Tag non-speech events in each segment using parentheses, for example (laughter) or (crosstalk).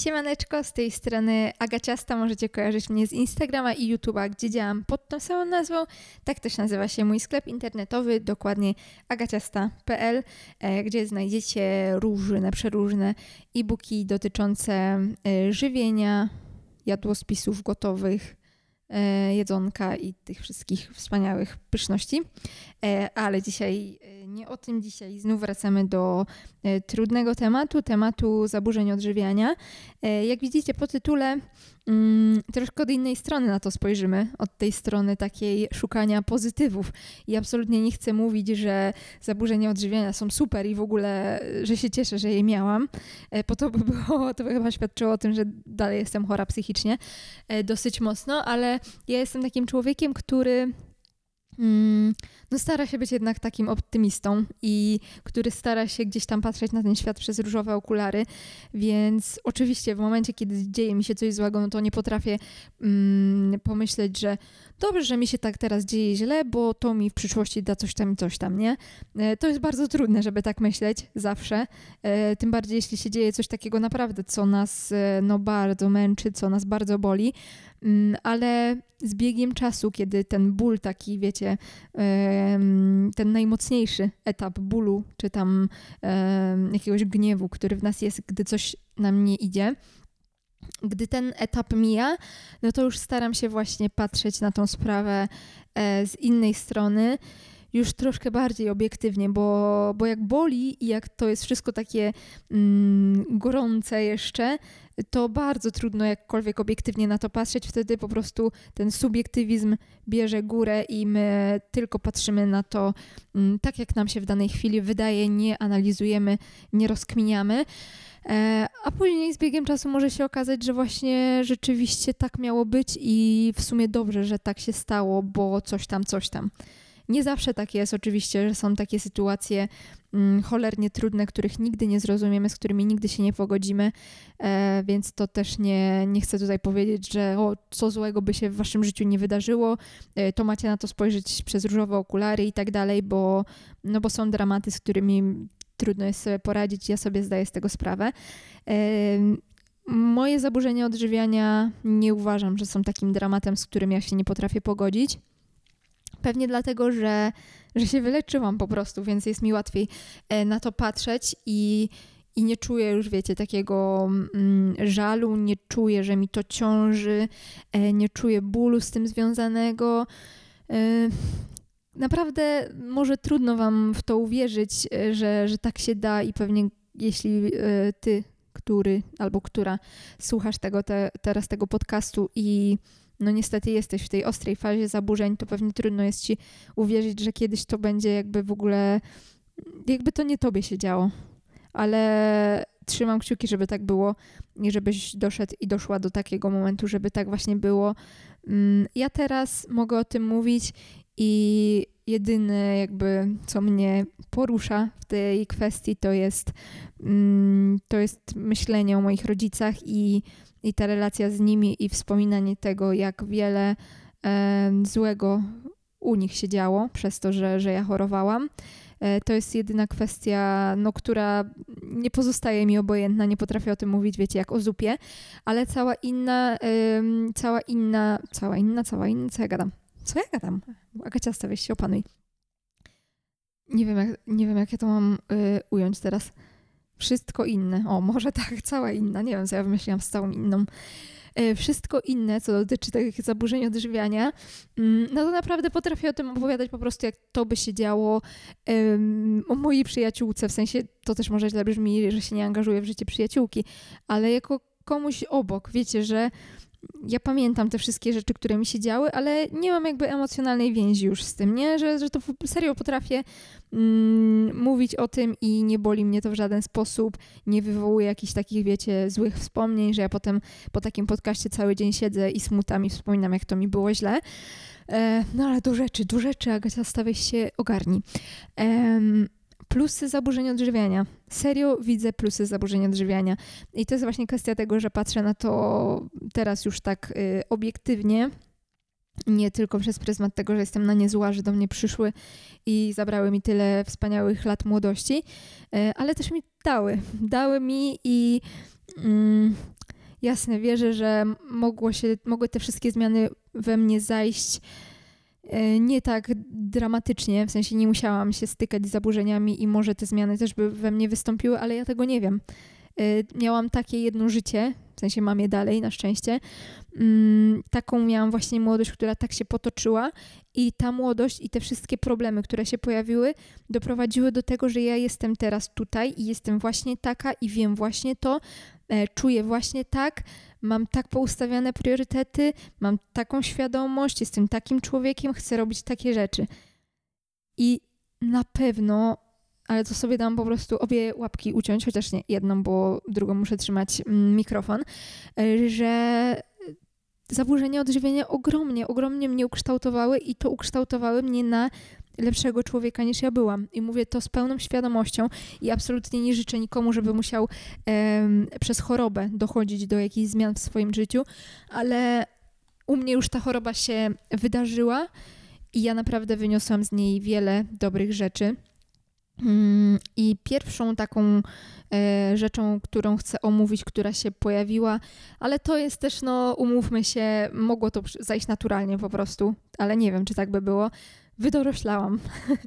Siemaneczko, z tej strony Agaciasta, możecie kojarzyć mnie z Instagrama i YouTube'a, gdzie działam pod tą samą nazwą. Tak też nazywa się mój sklep internetowy, dokładnie agaciasta.pl, e, gdzie znajdziecie różne, przeróżne e-booki dotyczące e, żywienia, jadłospisów gotowych, jedzonka i tych wszystkich wspaniałych pyszności. Ale dzisiaj nie o tym, dzisiaj znów wracamy do trudnego tematu, tematu zaburzeń odżywiania. Jak widzicie po tytule, mm, troszkę od innej strony na to spojrzymy, od tej strony takiej szukania pozytywów. I absolutnie nie chcę mówić, że zaburzenia odżywiania są super i w ogóle, że się cieszę, że je miałam, po to by było, (laughs) to by chyba świadczyło o tym, że dalej jestem chora psychicznie dosyć mocno, ale ja jestem takim człowiekiem, który Mm, no stara się być jednak takim optymistą i który stara się gdzieś tam patrzeć na ten świat przez różowe okulary, więc oczywiście w momencie, kiedy dzieje mi się coś złego, no to nie potrafię mm, pomyśleć, że dobrze, że mi się tak teraz dzieje źle, bo to mi w przyszłości da coś tam i coś tam, nie? E, to jest bardzo trudne, żeby tak myśleć zawsze, e, tym bardziej jeśli się dzieje coś takiego naprawdę, co nas e, no bardzo męczy, co nas bardzo boli, mm, ale z biegiem czasu, kiedy ten ból taki, wiecie, ten najmocniejszy etap bólu, czy tam jakiegoś gniewu, który w nas jest, gdy coś nam nie idzie, gdy ten etap mija, no to już staram się właśnie patrzeć na tą sprawę e, z innej strony, już troszkę bardziej obiektywnie, bo, bo jak boli i jak to jest wszystko takie mm, gorące jeszcze, to bardzo trudno jakkolwiek obiektywnie na to patrzeć. Wtedy po prostu ten subiektywizm bierze górę i my tylko patrzymy na to mm, tak, jak nam się w danej chwili wydaje, nie analizujemy, nie rozkminiamy. E, a później z biegiem czasu może się okazać, że właśnie rzeczywiście tak miało być i w sumie dobrze, że tak się stało, bo coś tam, coś tam. Nie zawsze tak jest, oczywiście, że są takie sytuacje mm, cholernie trudne, których nigdy nie zrozumiemy, z którymi nigdy się nie pogodzimy, e, więc to też nie, nie chcę tutaj powiedzieć, że o, co złego by się w waszym życiu nie wydarzyło, e, to macie na to spojrzeć przez różowe okulary i tak dalej, bo, no bo są dramaty, z którymi trudno jest sobie poradzić, ja sobie zdaję z tego sprawę. Moje zaburzenia odżywiania nie uważam, że są takim dramatem, z którym ja się nie potrafię pogodzić. Pewnie dlatego, że, że się wyleczyłam po prostu, więc jest mi łatwiej e, na to patrzeć i, i nie czuję już, wiecie, takiego mm, żalu, nie czuję, że mi to ciąży, e, nie czuję bólu z tym związanego. E, naprawdę może trudno Wam w to uwierzyć, że, że tak się da i pewnie jeśli Ty, który albo która słuchasz tego te, teraz tego podcastu i no niestety jesteś w tej ostrej fazie zaburzeń, to pewnie trudno jest Ci uwierzyć, że kiedyś to będzie jakby w ogóle, jakby to nie Tobie się działo. Ale trzymam kciuki, żeby tak było i żebyś doszedł i doszła do takiego momentu, żeby tak właśnie było. Mm, ja teraz mogę o tym mówić i jedyne jakby, co mnie porusza w tej kwestii, to jest, to jest myślenie o moich rodzicach i, i ta relacja z nimi i wspominanie tego, jak wiele e, złego u nich się działo przez to, że, że ja chorowałam. E, to jest jedyna kwestia, no, która nie pozostaje mi obojętna, nie potrafię o tym mówić, wiecie, jak o zupie, ale cała inna, cała inna, cała inna, cała inna, co ja gadam? Co ja gadam? Agacia, weź się opanuj. Nie wiem, jak, nie wiem, jak ja to mam y, ująć teraz. Wszystko inne. O, może (laughs) tak, cała inna. Nie wiem, co ja wymyśliłam z całą inną. Y, wszystko inne, co dotyczy takich zaburzeń odżywiania, mm, no to naprawdę potrafię o tym opowiadać po prostu, jak to by się działo o mojej przyjaciółce. W sensie, to też może źle brzmi, że się nie angażuję w życie przyjaciółki, ale jako komuś obok. Wiecie, że ja pamiętam te wszystkie rzeczy, które mi się działy, ale nie mam jakby emocjonalnej więzi już z tym, nie? Że, że to serio potrafię mm, mówić o tym i nie boli mnie to w żaden sposób, nie wywołuje jakichś takich, wiecie, złych wspomnień, że ja potem po takim podcaście cały dzień siedzę i smutam i wspominam, jak to mi było źle. E, no ale do rzeczy, do rzeczy, Agacia, stawiaj się, ogarni. E, plusy zaburzeń odżywiania. Serio widzę plusy zaburzeń odżywiania. I to jest właśnie kwestia tego, że patrzę na to teraz już tak y, obiektywnie. Nie tylko przez pryzmat tego, że jestem na nie zła, że do mnie przyszły i zabrały mi tyle wspaniałych lat młodości, y, ale też mi dały. Dały mi i. Mm, jasne, wierzę, że mogło się, mogły te wszystkie zmiany we mnie zajść nie tak dramatycznie, w sensie nie musiałam się stykać z zaburzeniami i może te zmiany też by we mnie wystąpiły, ale ja tego nie wiem. E, miałam takie jedno życie, w sensie mam je dalej na szczęście. Mm, taką miałam właśnie młodość, która tak się potoczyła i ta młodość i te wszystkie problemy, które się pojawiły, doprowadziły do tego, że ja jestem teraz tutaj i jestem właśnie taka i wiem właśnie to, e, czuję właśnie tak, mam tak poustawiane priorytety, mam taką świadomość, jestem takim człowiekiem, chcę robić takie rzeczy. I na pewno ale to sobie dam po prostu obie łapki uciąć, chociaż nie jedną, bo drugą muszę trzymać mm, mikrofon, e, że zaburzenia odżywiania ogromnie, ogromnie mnie ukształtowały i to ukształtowały mnie na lepszego człowieka niż ja byłam. I mówię to z pełną świadomością i absolutnie nie życzę nikomu, żeby musiał em, przez chorobę dochodzić do jakichś zmian w swoim życiu, ale u mnie już ta choroba się wydarzyła i ja naprawdę wyniosłam z niej wiele dobrych rzeczy. Mm, I pierwszą taką e, rzeczą, którą chcę omówić, która się pojawiła, ale to jest też, no umówmy się, mogło to zajść naturalnie po prostu, ale nie wiem, czy tak by było wydoroślałam. (laughs)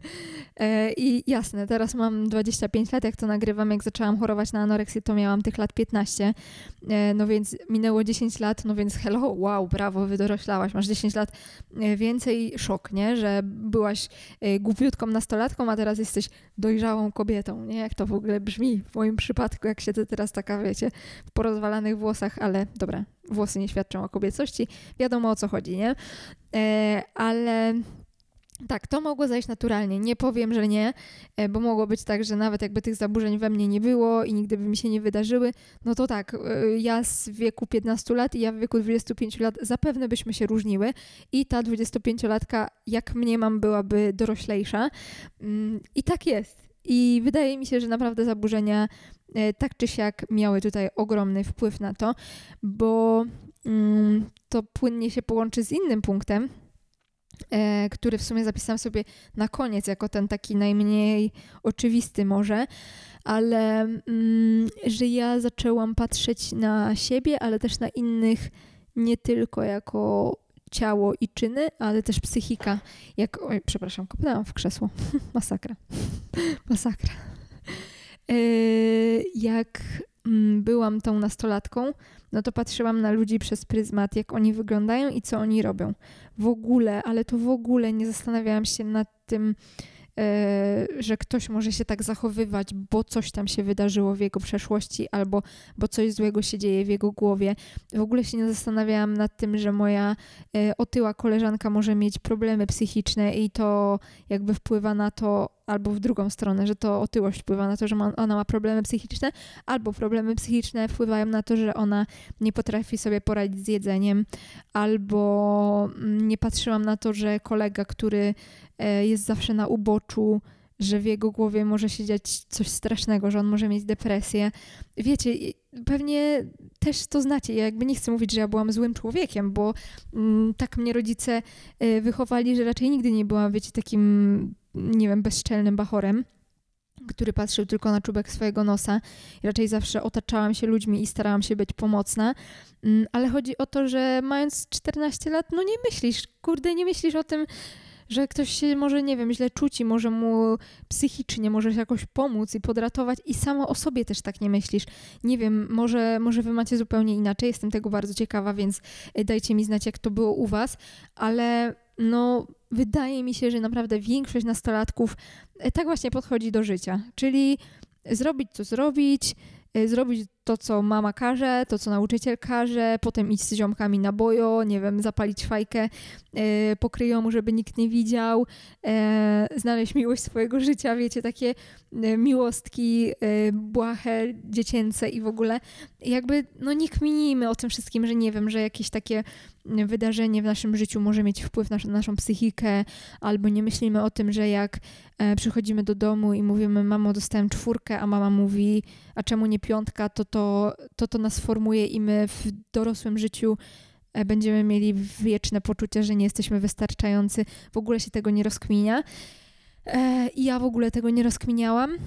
E, I jasne, teraz mam 25 lat, jak to nagrywam, jak zaczęłam chorować na anoreksję, to miałam tych lat 15, e, no więc minęło 10 lat, no więc hello, wow, brawo, wydoroślałaś, masz 10 lat e, więcej, szok, nie, że byłaś głupiutką nastolatką, a teraz jesteś dojrzałą kobietą, nie, jak to w ogóle brzmi w moim przypadku, jak siedzę teraz taka, wiecie, w porozwalanych włosach, ale dobra, włosy nie świadczą o kobiecości, wiadomo o co chodzi, nie, ale tak, to mogło zajść naturalnie. Nie powiem, że nie, e, bo mogło być tak, że nawet jakby tych zaburzeń we mnie nie było i nigdy by mi się nie wydarzyły, no to tak, e, ja z wieku 15 lat i ja w wieku 25 lat zapewne byśmy się różniły i ta 25-latka, jak mnie mam, byłaby doroślejsza. Mm, I tak jest. I wydaje mi się, że naprawdę zaburzenia e, tak czy siak miały tutaj ogromny wpływ na to, bo mm, to płynnie się połączy z innym punktem, który w sumie zapisałam sobie na koniec, jako ten taki najmniej oczywisty może, ale mm, że ja zaczęłam patrzeć na siebie, ale też na innych nie tylko jako ciało i czyny, ale też psychika. Jak, oj, przepraszam, kopnęłam w krzesło. (laughs) Masakra. (laughs) Masakra. E, jak byłam tą nastolatką, no to patrzyłam na ludzi przez pryzmat, jak oni wyglądają i co oni robią. W ogóle, ale to w ogóle nie zastanawiałam się nad tym, E, że ktoś może się tak zachowywać, bo coś tam się wydarzyło w jego przeszłości albo bo coś złego się dzieje w jego głowie. W ogóle się nie zastanawiałam nad tym, że moja e, otyła koleżanka może mieć problemy psychiczne i to jakby wpływa na to, albo w drugą stronę, że to otyłość wpływa na to, że ma, ona ma problemy psychiczne, albo problemy psychiczne wpływają na to, że ona nie potrafi sobie poradzić z jedzeniem, albo mm, nie patrzyłam na to, że kolega, który E, jest zawsze na uboczu, że w jego głowie może się dziać coś strasznego, że on może mieć depresję. Wiecie, pewnie też to znacie. Ja jakby nie chcę mówić, że ja byłam złym człowiekiem, bo mm, tak mnie rodzice y, wychowali, że raczej nigdy nie byłam, wiecie, takim, nie wiem, bezczelnym bachorem który patrzył tylko na czubek swojego nosa. Raczej zawsze otaczałam się ludźmi i starałam się być pomocna. Mm, ale chodzi o to, że mając 14 lat, no nie myślisz, kurde, nie myślisz o tym, że ktoś się może, nie wiem, źle czuć i może mu psychicznie może się jakoś pomóc i podratować i samo o sobie też tak nie myślisz. Nie wiem, może, może wy macie zupełnie inaczej, jestem tego bardzo ciekawa, więc y, dajcie mi znać, jak to było u was, ale no wydaje mi się, że naprawdę większość nastolatków y, tak właśnie podchodzi do życia, czyli zrobić co zrobić, y, zrobić to, co mama każe, to, co nauczyciel każe, potem iść z ziomkami na bojo, nie wiem, zapalić fajkę e, pokryjomu, żeby nikt nie widział, e, znaleźć miłość swojego życia, wiecie, takie e, miłostki e, błahe, dziecięce i w ogóle. Jakby, no nie kminijmy o tym wszystkim, że nie wiem, że jakieś takie wydarzenie w naszym życiu może mieć wpływ na naszą psychikę, albo nie myślimy o tym, że jak e, przychodzimy do domu i mówimy, mamo, dostałem czwórkę, a mama mówi, a czemu nie piątka, to to, to, to nas formuje i my w dorosłym życiu e, będziemy mieli wieczne poczucie, że nie jesteśmy wystarczający. W ogóle się tego nie rozkminia. E, I ja w ogóle tego nie rozkminiałam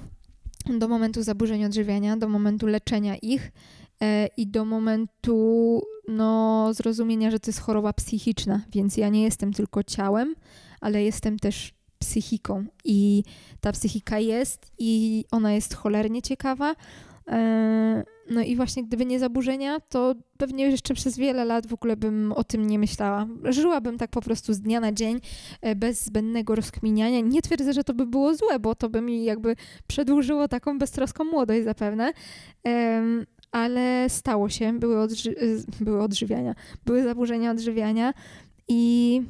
do momentu zaburzeń odżywiania, do momentu leczenia ich. E, i do momentu no, zrozumienia, że to jest choroba psychiczna, więc ja nie jestem tylko ciałem, ale jestem też psychiką i ta psychika jest i ona jest cholernie ciekawa. E, no i właśnie gdyby nie zaburzenia, to pewnie jeszcze przez wiele lat w ogóle bym o tym nie myślała. Żyłabym tak po prostu z dnia na dzień, e, bez zbędnego rozkminiania. Nie twierdzę, że to by było złe, bo to by mi jakby przedłużyło taką beztroską młodość zapewne. Ale stało się, były, odży e, były odżywiania, były zaburzenia odżywiania i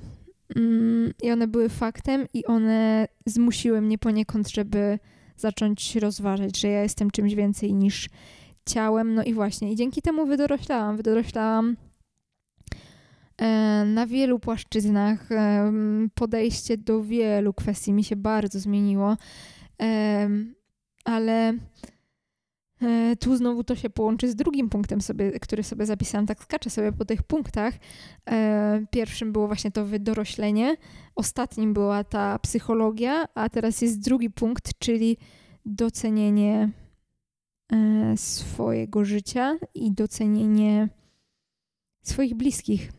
Mm, I one były faktem, i one zmusiły mnie poniekąd, żeby zacząć rozważać, że ja jestem czymś więcej niż ciałem. No i właśnie, i dzięki temu wydoroślałam. Wydoroślałam e, na wielu płaszczyznach. E, podejście do wielu kwestii mi się bardzo zmieniło, e, ale tu znowu to się połączy z drugim punktem, sobie, który sobie zapisałam. Tak skaczę sobie po tych punktach. E, pierwszym było właśnie to wydoroślenie, ostatnim była ta psychologia, a teraz jest drugi punkt, czyli docenienie e, swojego życia i docenienie swoich bliskich.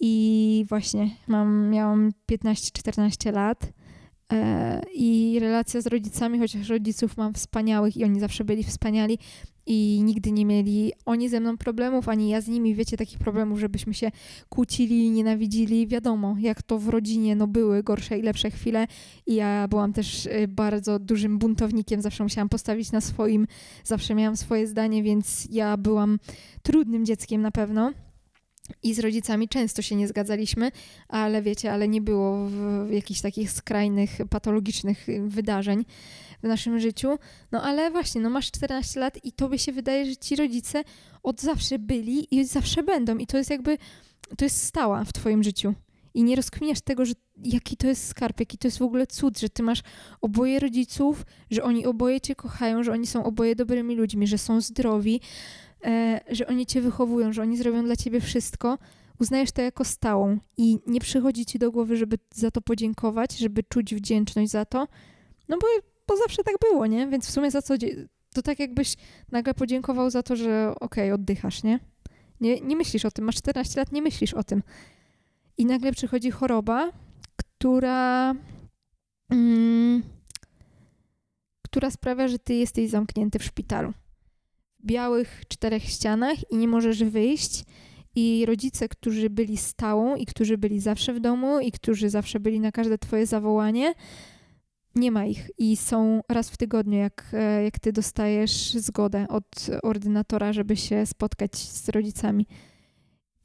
I właśnie mam, miałam 15-14 lat E, I relacja z rodzicami, chociaż rodziców mam wspaniałych i oni zawsze byli wspaniali i nigdy nie mieli oni ze mną problemów, ani ja z nimi, wiecie, takich problemów, żebyśmy się kłócili, nienawidzili. Wiadomo, jak to w rodzinie, no były gorsze i lepsze chwile i ja byłam też y, bardzo dużym buntownikiem, zawsze musiałam postawić na swoim, zawsze miałam swoje zdanie, więc ja byłam trudnym dzieckiem na pewno. I z rodzicami często się nie zgadzaliśmy, ale wiecie, ale nie było jakichś takich skrajnych, patologicznych wydarzeń w naszym życiu. No ale właśnie, no masz 14 lat i tobie się wydaje, że ci rodzice od zawsze byli i zawsze będą. I to jest jakby, to jest stała w twoim życiu. I nie rozkminiasz tego, że jaki to jest skarb, jaki to jest w ogóle cud, że ty masz oboje rodziców, że oni oboje cię kochają, że oni są oboje dobrymi ludźmi, że są zdrowi, że oni cię wychowują, że oni zrobią dla ciebie wszystko, uznajesz to jako stałą i nie przychodzi ci do głowy, żeby za to podziękować, żeby czuć wdzięczność za to, no bo, bo zawsze tak było, nie? Więc w sumie za co, to tak jakbyś nagle podziękował za to, że okej, okay, oddychasz, nie? nie? Nie myślisz o tym, masz 14 lat, nie myślisz o tym. I nagle przychodzi choroba, która... Mm, która sprawia, że ty jesteś zamknięty w szpitalu białych czterech ścianach i nie możesz wyjść. I rodzice, którzy byli stałą i którzy byli zawsze w domu i którzy zawsze byli na każde twoje zawołanie, nie ma ich i są raz w tygodniu, jak, e, jak ty dostajesz zgodę od ordynatora, żeby się spotkać z rodzicami.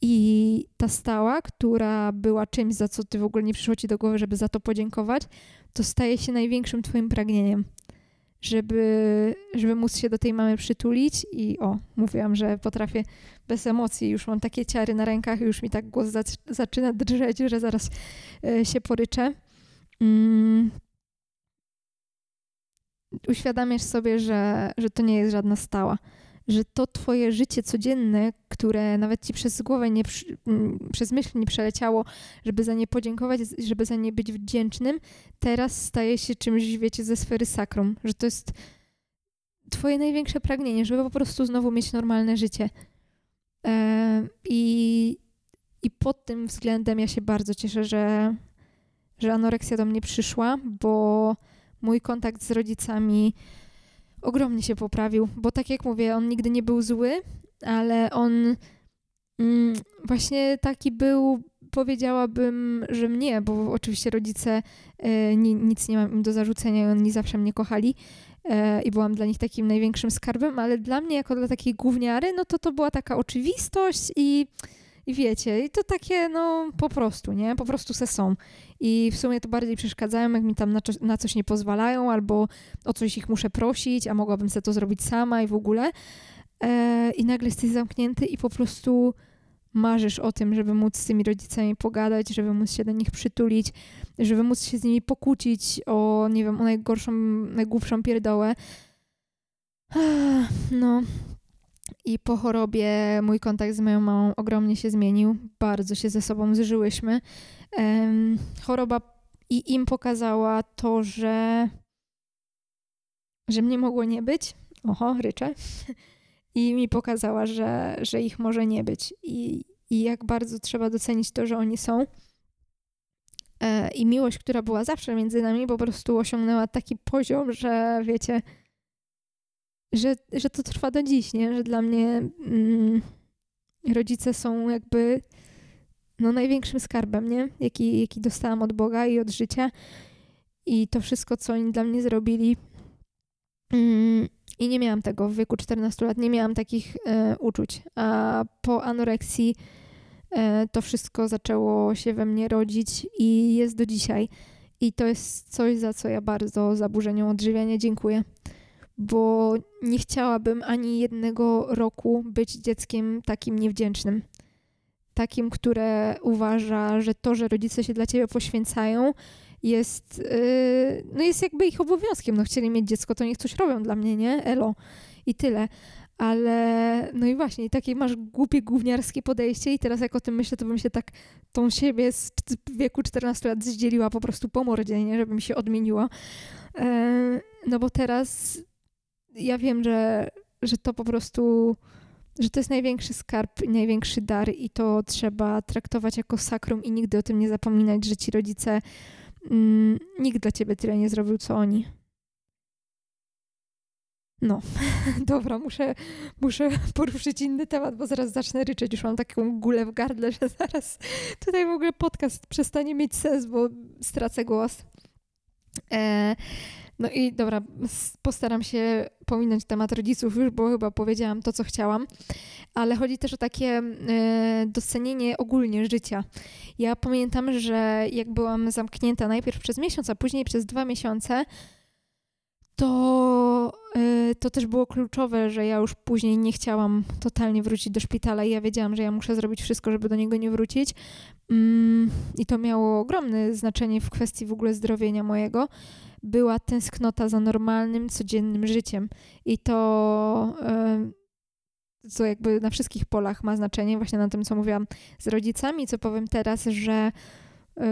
I ta stała, która była czymś, za co ty w ogóle nie przyszło ci do głowy, żeby za to podziękować, to staje się największym twoim pragnieniem żeby, żeby móc się do tej mamy przytulić i o, mówiłam, że potrafię bez emocji, już mam takie ciary na rękach, już mi tak głos zaczyna drżeć, że zaraz y, się poryczę. Mm. Uświadamiasz sobie, że, że to nie jest żadna stała że to twoje życie codzienne, które nawet ci przez głowę, nie, przez myśl nie przeleciało, żeby za nie podziękować, żeby za nie być wdzięcznym, teraz staje się czymś, wiecie, ze sfery sakrum, że to jest twoje największe pragnienie, żeby po prostu znowu mieć normalne życie. E, I, i pod tym względem ja się bardzo cieszę, że, że anoreksja do mnie przyszła, bo mój kontakt z rodzicami ogromnie się poprawił, bo tak jak mówię, on nigdy nie był zły, ale on mm, właśnie taki był, powiedziałabym, że mnie, bo oczywiście rodzice y, ni, nic nie mam im do zarzucenia oni zawsze mnie kochali y, i byłam dla nich takim największym skarbem, ale dla mnie, jako dla takiej gówniary, no to to była taka oczywistość i i wiecie, i to takie, no po prostu, nie? Po prostu se są. I w sumie to bardziej przeszkadzają, jak mi tam na, na coś nie pozwalają, albo o coś ich muszę prosić, a mogłabym sobie to zrobić sama i w ogóle. E, I nagle jesteś zamknięty i po prostu marzysz o tym, żeby móc z tymi rodzicami pogadać, żeby móc się do nich przytulić, żeby móc się z nimi pokłócić o, nie wiem, o najgorszą, najgłupszą pierdołę. No, i po chorobie mój kontakt z moją mamą ogromnie się zmienił. Bardzo się ze sobą zżyłyśmy. Um, choroba i im pokazała to, że, że mnie mogło nie być. Oho, ryczę. (laughs) i mi pokazała, że, że ich może nie być i, i jak bardzo trzeba docenić to, że oni są. E, I miłość, która była zawsze między nami, po prostu osiągnęła taki poziom, że wiecie, że, że to trwa do dziś, nie? Że dla mnie mm, rodzice są jakby no, największym skarbem, nie? Jaki, jaki dostałam od Boga i od życia. I to wszystko, co oni dla mnie zrobili. Mm, I nie miałam tego w wieku 14 lat, nie miałam takich e, uczuć. A po anoreksji e, to wszystko zaczęło się we mnie rodzić i jest do dzisiaj. I to jest coś, za co ja bardzo zaburzeniom odżywiania dziękuję bo nie chciałabym ani jednego roku być dzieckiem takim niewdzięcznym. Takim, które uważa, że to, że rodzice się dla ciebie poświęcają, jest, yy, no jest jakby ich obowiązkiem. No chcieli mieć dziecko, to niech coś robią dla mnie, nie? Elo. I tyle. Ale no i właśnie, takie masz głupie, gówniarskie podejście i teraz jak o tym myślę, to bym się tak tą siebie z wieku 14 lat zdzieliła po prostu po mordzie, nie? Żeby mi się odmieniło. Yy, no bo teraz ja wiem, że, że to po prostu, że to jest największy skarb największy dar i to trzeba traktować jako sakrum i nigdy o tym nie zapominać, że ci rodzice mm, nikt dla ciebie tyle nie zrobił, co oni. No, (laughs) dobra, muszę, muszę (laughs) poruszyć inny temat, bo zaraz zacznę ryczeć. Już mam taką gulę w gardle, (laughs) że zaraz tutaj w ogóle podcast przestanie mieć sens, bo stracę głos. E, no i dobra, postaram się pominąć temat rodziców już, bo chyba powiedziałam to, co chciałam, ale chodzi też o takie e, docenienie ogólnie życia. Ja pamiętam, że jak byłam zamknięta najpierw przez miesiąc, a później przez dwa miesiące, to, e, to też było kluczowe, że ja już później nie chciałam totalnie wrócić do szpitala i ja wiedziałam, że ja muszę zrobić wszystko, żeby do niego nie wrócić. Mm, I to miało ogromne znaczenie w kwestii w ogóle zdrowienia mojego była tęsknota za normalnym, codziennym życiem. I to, co jakby na wszystkich polach ma znaczenie, właśnie na tym, co mówiłam z rodzicami, co powiem teraz, że E,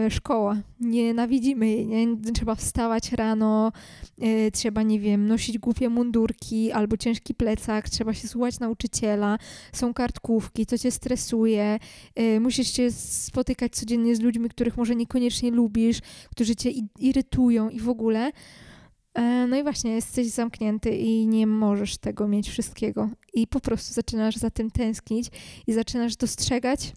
szkoła. Nienawidzimy jej, nie? Trzeba wstawać rano, e, trzeba, nie wiem, nosić głupie mundurki albo ciężki plecak, trzeba się słuchać nauczyciela, są kartkówki, co cię stresuje, e, musisz się spotykać codziennie z ludźmi, których może niekoniecznie lubisz, którzy cię irytują i w ogóle. No i właśnie, jesteś zamknięty i nie możesz tego mieć wszystkiego. I po prostu zaczynasz za tym tęsknić i zaczynasz dostrzegać,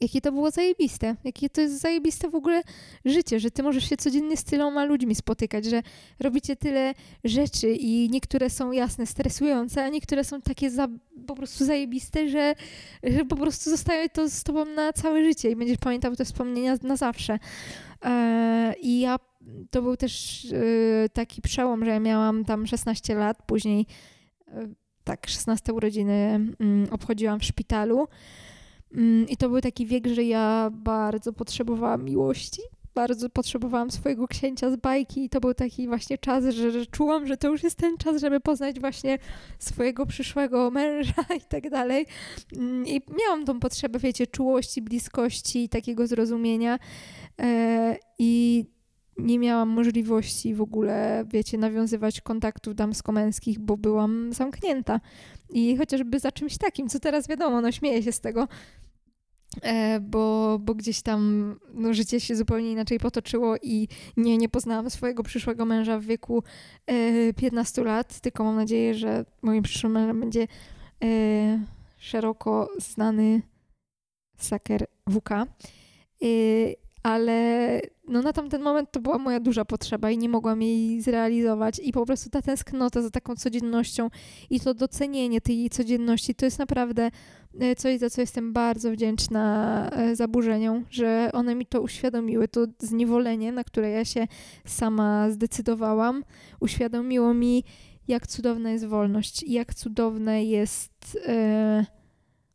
Jakie to było zajebiste, jakie to jest zajebiste w ogóle życie, że ty możesz się codziennie z tyloma ludźmi spotykać, że robicie tyle rzeczy i niektóre są jasne, stresujące, a niektóre są takie za, po prostu zajebiste, że, że po prostu zostaje to z tobą na całe życie i będziesz pamiętał te wspomnienia na zawsze. E, I ja, to był też e, taki przełom, że ja miałam tam 16 lat, później e, tak, 16 urodziny mm, obchodziłam w szpitalu. Mm, I to był taki wiek, że ja bardzo potrzebowałam miłości. Bardzo potrzebowałam swojego księcia z bajki, i to był taki właśnie czas, że, że czułam, że to już jest ten czas, żeby poznać właśnie swojego przyszłego męża (laughs) i tak dalej. Mm, I miałam tą potrzebę, wiecie, czułości, bliskości, takiego zrozumienia. E, I nie miałam możliwości w ogóle, wiecie, nawiązywać kontaktów damsko-męskich, bo byłam zamknięta. I chociażby za czymś takim, co teraz wiadomo, no śmieję się z tego, e, bo, bo gdzieś tam no, życie się zupełnie inaczej potoczyło i nie, nie poznałam swojego przyszłego męża w wieku e, 15 lat, tylko mam nadzieję, że moim przyszłym mężem będzie e, szeroko znany saker WK. E, ale no na tamten moment to była moja duża potrzeba i nie mogłam jej zrealizować. I po prostu ta tęsknota za taką codziennością i to docenienie tej codzienności to jest naprawdę e, coś, za co jestem bardzo wdzięczna e, zaburzeniom, że one mi to uświadomiły, to zniewolenie, na które ja się sama zdecydowałam, uświadomiło mi, jak cudowna jest wolność jak cudowne jest e,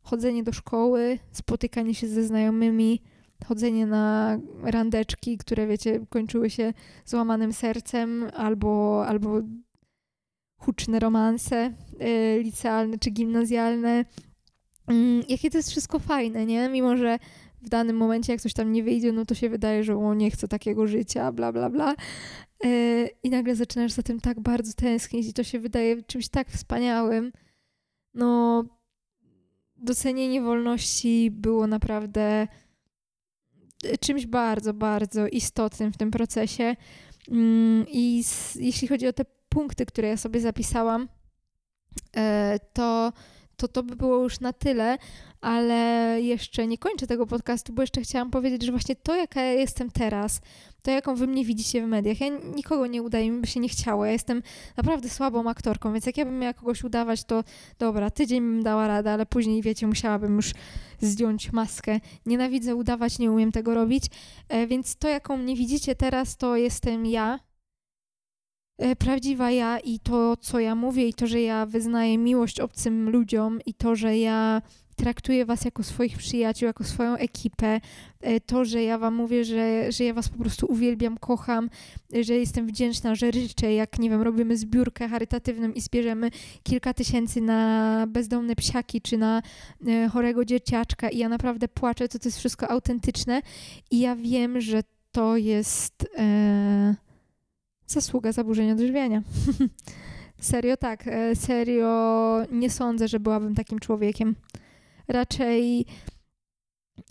chodzenie do szkoły, spotykanie się ze znajomymi, chodzenie na randeczki, które wiecie, kończyły się złamanym sercem albo, albo huczne romanse y, licealne czy gimnazjalne. Mm, jakie to jest wszystko fajne, nie? Mimo, że w danym momencie, jak coś tam nie wyjdzie, no to się wydaje, że o, nie chcę takiego życia, bla, bla, bla. Y, I nagle zaczynasz za tym tak bardzo tęsknić i to się wydaje czymś tak wspaniałym, no docenienie wolności było naprawdę czymś bardzo, bardzo istotnym w tym procesie. Mm, I jeśli chodzi o te punkty, które ja sobie zapisałam, e, to to to by było już na tyle, ale jeszcze nie kończę tego podcastu, bo jeszcze chciałam powiedzieć, że właśnie to, jaka ja jestem teraz, to jaką wy mnie widzicie w mediach, ja nikogo nie udaję, mi by się nie chciało, ja jestem naprawdę słabą aktorką, więc jak ja bym miała kogoś udawać, to dobra, tydzień bym dała radę, ale później, wiecie, musiałabym już zdjąć maskę. Nienawidzę udawać, nie umiem tego robić, e, więc to, jaką mnie widzicie teraz, to jestem ja, E, prawdziwa ja i to, co ja mówię, i to, że ja wyznaję miłość obcym ludziom, i to, że ja traktuję was jako swoich przyjaciół, jako swoją ekipę, e, to, że ja wam mówię, że, że ja was po prostu uwielbiam, kocham, e, że jestem wdzięczna, że ryczę, jak, nie wiem, robimy zbiórkę charytatywną i zbierzemy kilka tysięcy na bezdomne psiaki, czy na chorego dzieciaczka i ja naprawdę płaczę, to to jest wszystko autentyczne i ja wiem, że to jest... E zasługa zaburzenia odżywiania. (laughs) serio tak, e, serio nie sądzę, że byłabym takim człowiekiem. Raczej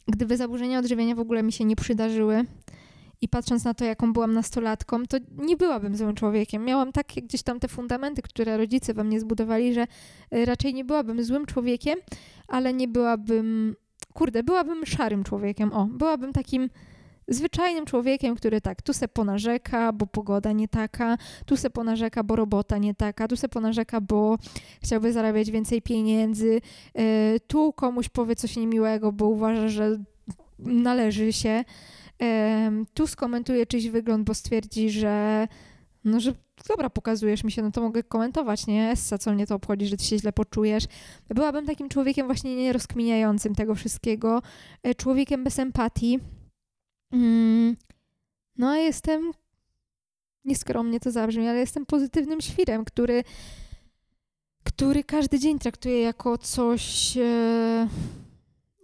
gdyby zaburzenia odżywiania w ogóle mi się nie przydarzyły i patrząc na to, jaką byłam nastolatką, to nie byłabym złym człowiekiem. Miałam takie gdzieś tam te fundamenty, które rodzice we mnie zbudowali, że e, raczej nie byłabym złym człowiekiem, ale nie byłabym, kurde, byłabym szarym człowiekiem. O, byłabym takim zwyczajnym człowiekiem, który tak, tu se ponarzeka, bo pogoda nie taka, tu se ponarzeka, bo robota nie taka, tu se ponarzeka, bo chciałby zarabiać więcej pieniędzy, e, tu komuś powie coś niemiłego, bo uważa, że należy się, e, tu skomentuje czyjś wygląd, bo stwierdzi, że no, że dobra, pokazujesz mi się, no to mogę komentować, nie? Essa, co mnie to obchodzi, że ty się źle poczujesz. Byłabym takim człowiekiem właśnie nierozkminiającym tego wszystkiego, e, człowiekiem bez empatii, Mm, no jestem, nieskromnie to zabrzmi, ale jestem pozytywnym świrem, który, który każdy dzień traktuje jako coś, e,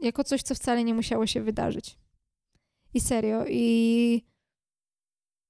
jako coś, co wcale nie musiało się wydarzyć. I serio, i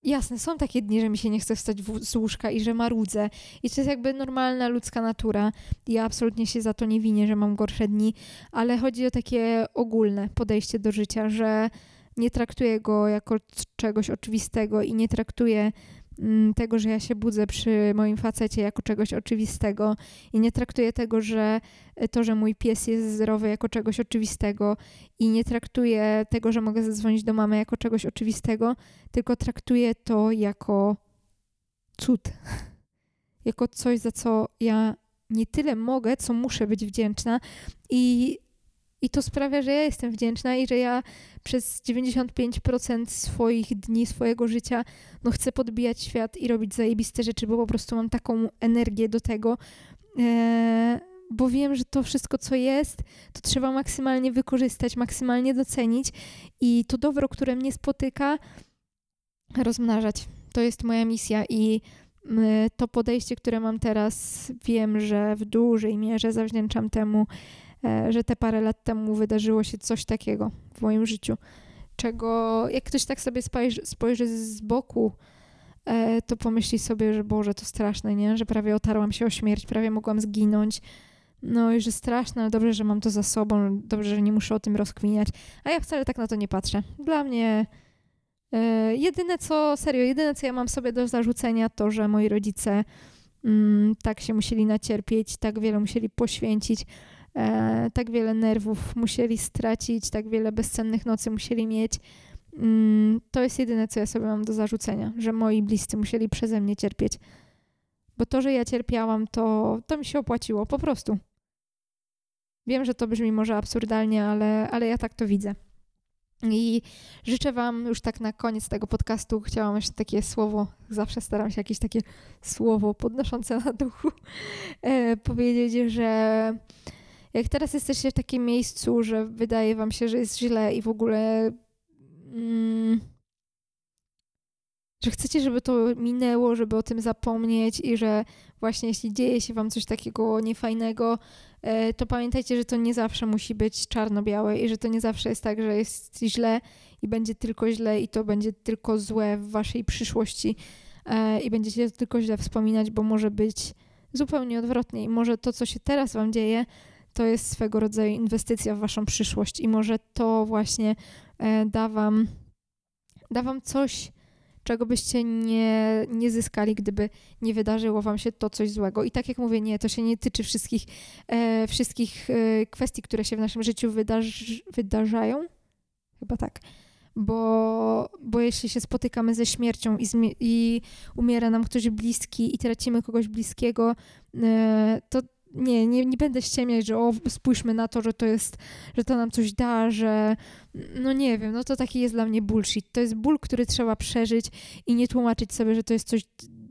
jasne, są takie dni, że mi się nie chce wstać w, z łóżka i że marudzę. I to jest jakby normalna ludzka natura. Ja absolutnie się za to nie winię, że mam gorsze dni, ale chodzi o takie ogólne podejście do życia, że nie traktuję go jako czegoś oczywistego i nie traktuję mm, tego, że ja się budzę przy moim facecie jako czegoś oczywistego i nie traktuję tego, że e, to, że mój pies jest zdrowy jako czegoś oczywistego i nie traktuję tego, że mogę zadzwonić do mamy jako czegoś oczywistego, tylko traktuję to jako cud. jako coś, za co ja nie tyle mogę, co muszę być wdzięczna i i to sprawia, że ja jestem wdzięczna i że ja przez 95% swoich dni, swojego życia, no chcę podbijać świat i robić zajebiste rzeczy, bo po prostu mam taką energię do tego. E, bo wiem, że to wszystko, co jest, to trzeba maksymalnie wykorzystać, maksymalnie docenić i to dobro, które mnie spotyka, rozmnażać. To jest moja misja i to podejście, które mam teraz, wiem, że w dużej mierze zawdzięczam temu, że te parę lat temu wydarzyło się coś takiego w moim życiu, czego jak ktoś tak sobie spojrzy, spojrzy z boku, e, to pomyśli sobie, że Boże, to straszne, nie? Że prawie otarłam się o śmierć, prawie mogłam zginąć. No i że straszne, ale dobrze, że mam to za sobą, dobrze, że nie muszę o tym rozkminiać. A ja wcale tak na to nie patrzę. Dla mnie e, jedyne co, serio, jedyne co ja mam sobie do zarzucenia to, że moi rodzice mm, tak się musieli nacierpieć, tak wiele musieli poświęcić, e, tak wiele nerwów musieli stracić, tak wiele bezcennych nocy musieli mieć. Mm, to jest jedyne, co ja sobie mam do zarzucenia, że moi bliscy musieli przeze mnie cierpieć. Bo to, że ja cierpiałam, to, to mi się opłaciło, po prostu. Wiem, że to brzmi może absurdalnie, ale, ale ja tak to widzę. I życzę Wam już tak na koniec tego podcastu. Chciałam jeszcze takie słowo, zawsze staram się jakieś takie słowo podnoszące na duchu e, powiedzieć, że jak teraz jesteście w takim miejscu, że wydaje wam się, że jest źle i w ogóle mm, że chcecie, żeby to minęło, żeby o tym zapomnieć i że właśnie jeśli dzieje się wam coś takiego niefajnego, e, to pamiętajcie, że to nie zawsze musi być czarno-białe i że to nie zawsze jest tak, że jest źle i będzie tylko źle i to będzie tylko złe w waszej przyszłości e, i będziecie tylko źle wspominać, bo może być zupełnie odwrotnie. I może to, co się teraz Wam dzieje, to jest swego rodzaju inwestycja w Waszą przyszłość i może to właśnie e, da Wam, da wam coś, czego byście nie, nie zyskali, gdyby nie wydarzyło wam się to coś złego. I tak jak mówię, nie, to się nie tyczy wszystkich, e, wszystkich e, kwestii, które się w naszym życiu wydarzy, wydarzają. Chyba tak. Bo, bo jeśli się spotykamy ze śmiercią i, i umiera nam ktoś bliski i tracimy kogoś bliskiego, e, to nie, nie, nie będę ściemniać, że o, spójrzmy na to, że to jest, że to nam coś da, że no nie wiem, no to taki jest dla mnie bullshit. To jest ból, który trzeba przeżyć i nie tłumaczyć sobie, że to jest coś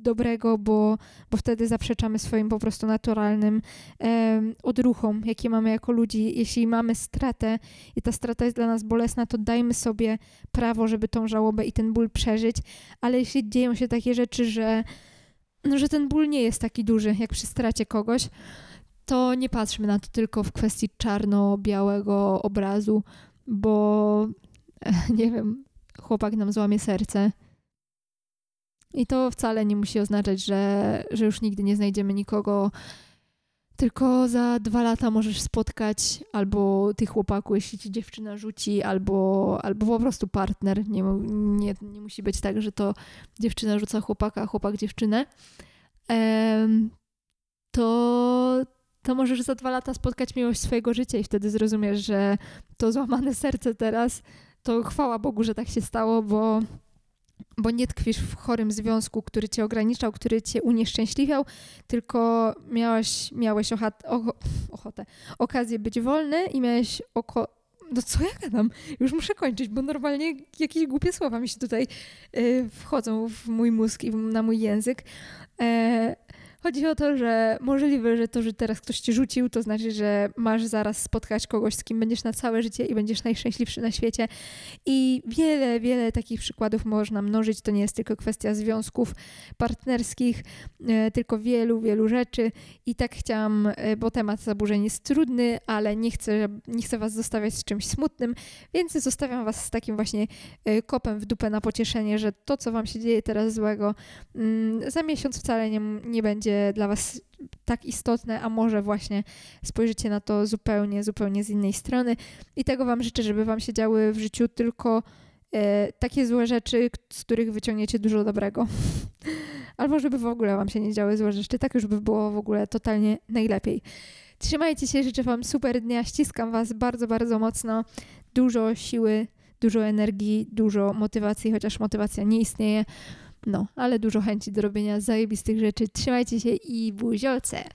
dobrego, bo, bo wtedy zaprzeczamy swoim po prostu naturalnym e, odruchom, jakie mamy jako ludzi. Jeśli mamy stratę i ta strata jest dla nas bolesna, to dajmy sobie prawo, żeby tą żałobę i ten ból przeżyć, ale jeśli dzieją się takie rzeczy, że no, że ten ból nie jest taki duży, jak przy stracie kogoś, to nie patrzmy na to tylko w kwestii czarno-białego obrazu, bo (laughs) nie wiem, chłopak nam złamie serce. I to wcale nie musi oznaczać, że, że już nigdy nie znajdziemy nikogo, tylko za dwa lata możesz spotkać albo tych chłopaków, jeśli ci dziewczyna rzuci, albo, albo po prostu partner. Nie, nie, nie musi być tak, że to dziewczyna rzuca chłopaka, a chłopak dziewczynę. to, to możesz za dwa lata spotkać miłość swojego życia i wtedy zrozumiesz, że to złamane serce teraz, to chwała Bogu, że tak się stało, bo, bo nie tkwisz w chorym związku, który cię ograniczał, który cię unieszczęśliwiał, tylko miałeś, miałeś ochat, o, ochotę, okazję być wolny i miałeś oko, no co ja gadam? Już muszę kończyć, bo normalnie jakieś głupie słowa mi się tutaj y, wchodzą w mój mózg i na mój język. E, Chodzi o to, że możliwe, że to, że teraz ktoś ci rzucił, to znaczy, że masz zaraz spotkać kogoś, z kim będziesz na całe życie i będziesz najszczęśliwszy na świecie. I wiele, wiele takich przykładów można mnożyć. To nie jest tylko kwestia związków partnerskich, e, tylko wielu, wielu rzeczy. I tak chciałam, e, bo temat zaburzeń jest trudny, ale nie chcę, nie chcę was zostawiać z czymś smutnym, więc zostawiam was z takim właśnie e, kopem w dupę na pocieszenie, że to, co wam się dzieje teraz złego, mm, za miesiąc wcale nie, nie będzie będzie dla Was tak istotne, a może właśnie spojrzycie na to zupełnie, zupełnie z innej strony. I tego Wam życzę, żeby Wam się działy w życiu tylko e, takie złe rzeczy, z których wyciągniecie dużo dobrego. (laughs) Albo żeby w ogóle Wam się nie działy złe rzeczy, tak już by było w ogóle totalnie najlepiej. Trzymajcie się, życzę Wam super dnia, ściskam Was bardzo, bardzo mocno. Dużo siły, dużo energii, dużo motywacji, chociaż motywacja nie istnieje. No, ale dużo chęci do robienia zajebistych rzeczy. Trzymajcie się i buziolce!